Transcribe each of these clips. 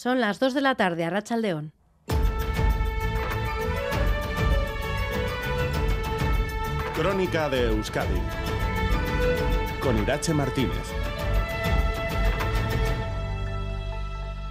Son las 2 de la tarde a Rachaldeón. Crónica de Euskadi con Irache Martínez.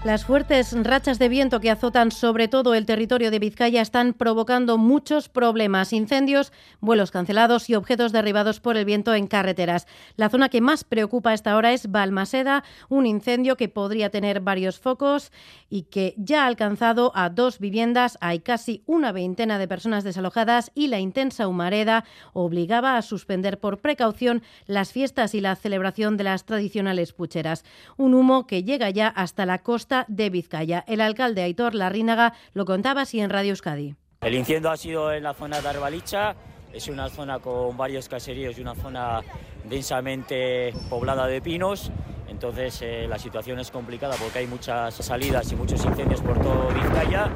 Las fuertes rachas de viento que azotan sobre todo el territorio de Vizcaya están provocando muchos problemas, incendios, vuelos cancelados y objetos derribados por el viento en carreteras. La zona que más preocupa a esta hora es Balmaseda, un incendio que podría tener varios focos y que ya ha alcanzado a dos viviendas. Hay casi una veintena de personas desalojadas y la intensa humareda obligaba a suspender por precaución las fiestas y la celebración de las tradicionales pucheras. Un humo que llega ya hasta la costa de Vizcaya. El alcalde Aitor Larrínaga lo contaba así en Radio Euskadi. El incendio ha sido en la zona de Arbalicha, es una zona con varios caseríos y una zona densamente poblada de pinos. Entonces eh, la situación es complicada porque hay muchas salidas y muchos incendios por todo Vizcaya.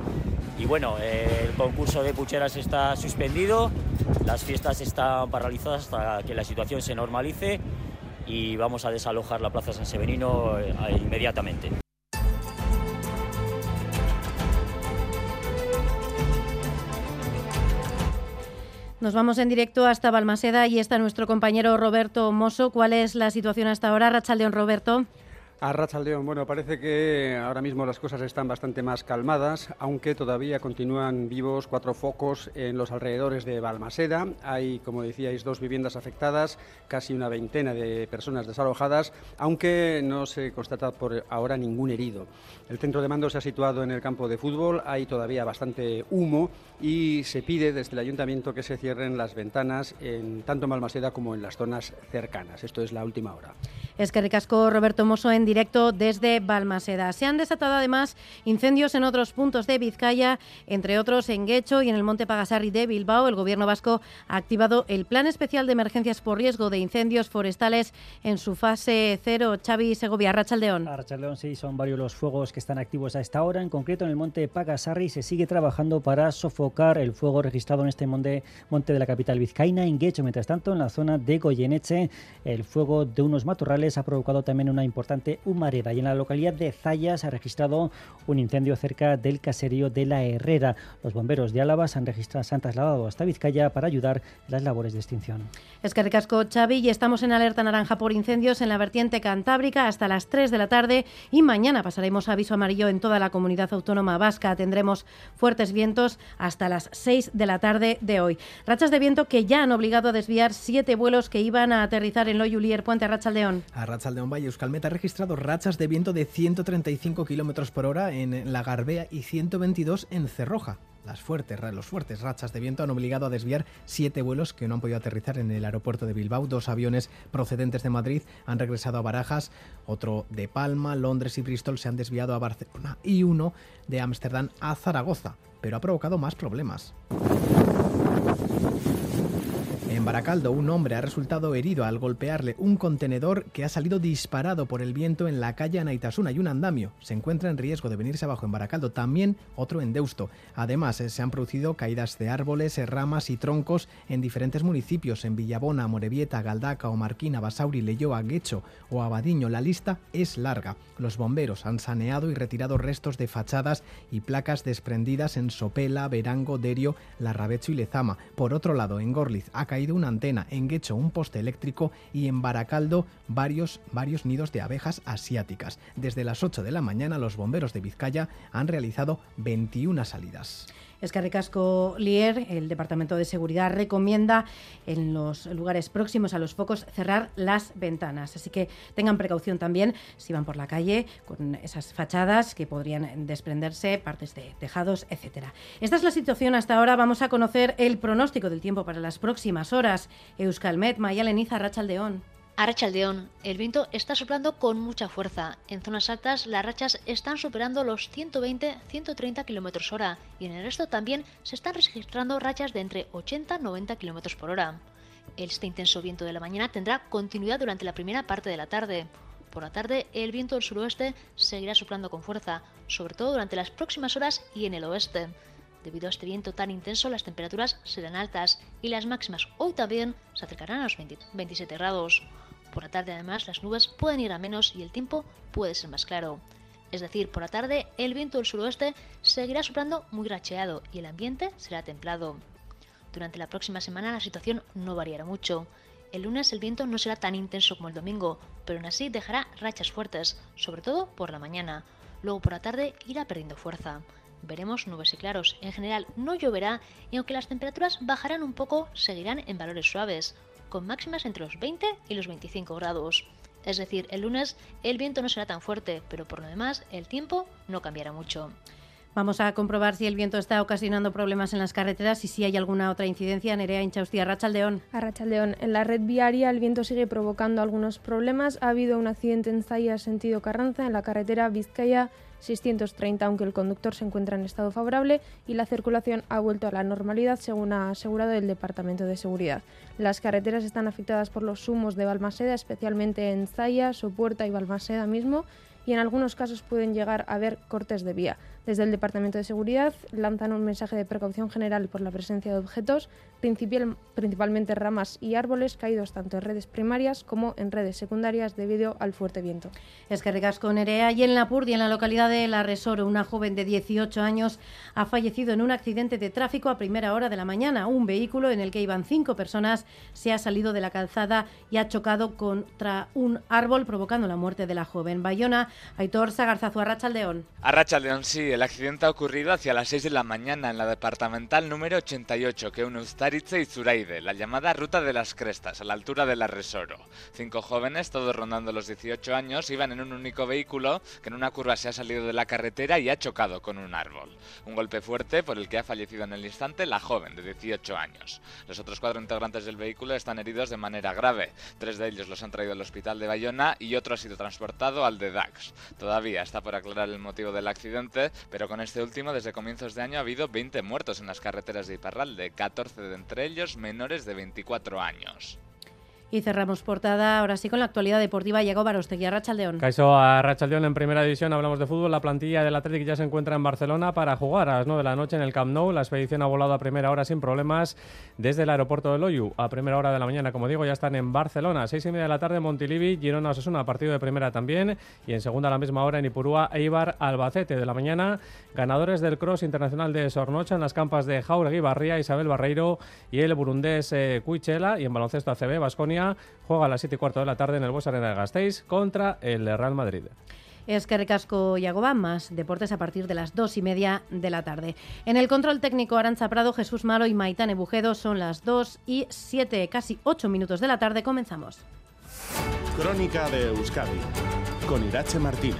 Y bueno, eh, el concurso de pucheras está suspendido, las fiestas están paralizadas hasta que la situación se normalice y vamos a desalojar la Plaza San Severino eh, inmediatamente. Nos vamos en directo hasta Balmaseda y está nuestro compañero Roberto Mosso. ¿Cuál es la situación hasta ahora? Rachaldeón, Roberto. A Rachaldeón, bueno, parece que ahora mismo las cosas están bastante más calmadas, aunque todavía continúan vivos cuatro focos en los alrededores de Balmaseda. Hay, como decíais, dos viviendas afectadas, casi una veintena de personas desalojadas, aunque no se constata por ahora ningún herido. El centro de mando se ha situado en el campo de fútbol, hay todavía bastante humo y se pide desde el ayuntamiento que se cierren las ventanas en tanto en Balmaseda como en las zonas cercanas. Esto es la última hora. Es que ricasco Roberto Mosso en directo desde Balmaseda. Se han desatado además incendios en otros puntos de Vizcaya, entre otros en Guecho y en el Monte Pagasarri de Bilbao. El gobierno vasco ha activado el Plan Especial de Emergencias por Riesgo de Incendios Forestales en su fase cero. Xavi Segovia, Rachaldeón. Rachaldeón, sí, son varios los fuegos que están activos a esta hora. En concreto, en el Monte Pagasarri se sigue trabajando para sofocar el fuego registrado en este monte, monte de la capital vizcaína. En Guecho, mientras tanto, en la zona de Goyeneche, el fuego de unos matorrales ha provocado también una importante humareda y en la localidad de Zayas se ha registrado un incendio cerca del caserío de la Herrera. Los bomberos de Álava se han, registrado, se han trasladado hasta Vizcaya para ayudar en las labores de extinción. Es que ricasco, Xavi, y estamos en alerta naranja por incendios en la vertiente cantábrica hasta las 3 de la tarde y mañana pasaremos aviso amarillo en toda la comunidad autónoma vasca. Tendremos fuertes vientos hasta las 6 de la tarde de hoy. Rachas de viento que ya han obligado a desviar siete vuelos que iban a aterrizar en Loyulier, Puente Rachaldeón. A Rachaldeón Valle Euskalmet ha registrado rachas de viento de 135 km por hora en La Garbea y 122 en Cerroja. Las fuertes, los fuertes rachas de viento han obligado a desviar siete vuelos que no han podido aterrizar en el aeropuerto de Bilbao. Dos aviones procedentes de Madrid han regresado a Barajas, otro de Palma, Londres y Bristol se han desviado a Barcelona y uno de Ámsterdam a Zaragoza, pero ha provocado más problemas. En Baracaldo, un hombre ha resultado herido al golpearle un contenedor que ha salido disparado por el viento en la calle Anaitasuna y un andamio. Se encuentra en riesgo de venirse abajo en Baracaldo, también otro en Deusto. Además, eh, se han producido caídas de árboles, eh, ramas y troncos en diferentes municipios, en Villabona, Morevieta, Galdaca, Omarquina, Basauri, Leyoa, Guecho o Abadiño. La lista es larga. Los bomberos han saneado y retirado restos de fachadas y placas desprendidas en Sopela, Verango, Derio, Larrabecho y Lezama. Por otro lado, en Gorliz ha caído una antena, en Guecho un poste eléctrico y en Baracaldo varios, varios nidos de abejas asiáticas. Desde las 8 de la mañana los bomberos de Vizcaya han realizado 21 salidas. Es que Ricasco Lier, el Departamento de Seguridad, recomienda en los lugares próximos a los focos cerrar las ventanas. Así que tengan precaución también si van por la calle con esas fachadas que podrían desprenderse, partes de tejados, etcétera. Esta es la situación hasta ahora. Vamos a conocer el pronóstico del tiempo para las próximas horas. Euskalmet, Mayaleniza, Rachaldeón. Arrachaldeón, el viento está soplando con mucha fuerza. En zonas altas las rachas están superando los 120-130 km hora y en el resto también se están registrando rachas de entre 80-90 km por hora. Este intenso viento de la mañana tendrá continuidad durante la primera parte de la tarde. Por la tarde, el viento del suroeste seguirá soplando con fuerza, sobre todo durante las próximas horas y en el oeste. Debido a este viento tan intenso, las temperaturas serán altas y las máximas hoy también se acercarán a los 20 27 grados. Por la tarde además las nubes pueden ir a menos y el tiempo puede ser más claro. Es decir, por la tarde el viento del suroeste seguirá soplando muy racheado y el ambiente será templado. Durante la próxima semana la situación no variará mucho. El lunes el viento no será tan intenso como el domingo, pero aún así dejará rachas fuertes, sobre todo por la mañana. Luego por la tarde irá perdiendo fuerza. Veremos nubes y claros. En general no lloverá y aunque las temperaturas bajarán un poco, seguirán en valores suaves, con máximas entre los 20 y los 25 grados. Es decir, el lunes el viento no será tan fuerte, pero por lo demás el tiempo no cambiará mucho. Vamos a comprobar si el viento está ocasionando problemas en las carreteras y si hay alguna otra incidencia. Nerea Inchaustía, Rachaldeón. A Rachaldeón. En la red viaria el viento sigue provocando algunos problemas. Ha habido un accidente en Zaya sentido Carranza en la carretera Vizcaya 630, aunque el conductor se encuentra en estado favorable y la circulación ha vuelto a la normalidad, según ha asegurado el Departamento de Seguridad. Las carreteras están afectadas por los humos de Balmaseda, especialmente en Zaya, Sopuerta y Balmaseda mismo, y en algunos casos pueden llegar a haber cortes de vía. Desde el Departamento de Seguridad lanzan un mensaje de precaución general por la presencia de objetos, principalmente ramas y árboles caídos tanto en redes primarias como en redes secundarias debido al fuerte viento. Es que con Nerea y en La Purdi, en la localidad de La Resoro, una joven de 18 años ha fallecido en un accidente de tráfico a primera hora de la mañana. Un vehículo en el que iban cinco personas se ha salido de la calzada y ha chocado contra un árbol provocando la muerte de la joven. Bayona, Aitor Sagarzazu, Arrachaldeón. Arrachaldeón, sí, el accidente ha ocurrido hacia las 6 de la mañana en la departamental número 88 que une Ustaritze y Zuraide, la llamada Ruta de las Crestas, a la altura de la Resoro. Cinco jóvenes, todos rondando los 18 años, iban en un único vehículo que en una curva se ha salido de la carretera y ha chocado con un árbol. Un golpe fuerte por el que ha fallecido en el instante la joven de 18 años. Los otros cuatro integrantes del vehículo están heridos de manera grave. Tres de ellos los han traído al hospital de Bayona y otro ha sido transportado al de Dax. Todavía está por aclarar el motivo del accidente, pero con este último, desde comienzos de año ha habido 20 muertos en las carreteras de Iparralde, 14 de entre ellos menores de 24 años. Y cerramos portada ahora sí con la actualidad deportiva. Llegó Barostegui a Rachaldeón. Caiso a Rachaldeón en primera división. Hablamos de fútbol. La plantilla del Atlético ya se encuentra en Barcelona para jugar a las 9 de la noche en el Camp Nou. La expedición ha volado a primera hora sin problemas desde el aeropuerto de Loyu. A primera hora de la mañana, como digo, ya están en Barcelona. Seis y media de la tarde, Montilivi, Girona Osasuna, partido de primera también. Y en segunda a la misma hora en Ipurúa, Eibar, Albacete de la mañana. Ganadores del Cross Internacional de Sornocha en las campas de Jauregui Barría, Isabel Barreiro y el burundés eh, Cuichela. Y en baloncesto ACB, Juega a las 7 y cuarto de la tarde en el Bues Arena de Gasteiz contra el Real Madrid. Es que recasco y más deportes a partir de las dos y media de la tarde. En el control técnico Arancha Prado, Jesús Malo y Maitane Bujedo son las 2 y 7, casi 8 minutos de la tarde. Comenzamos. Crónica de Euskadi con Irache Martínez.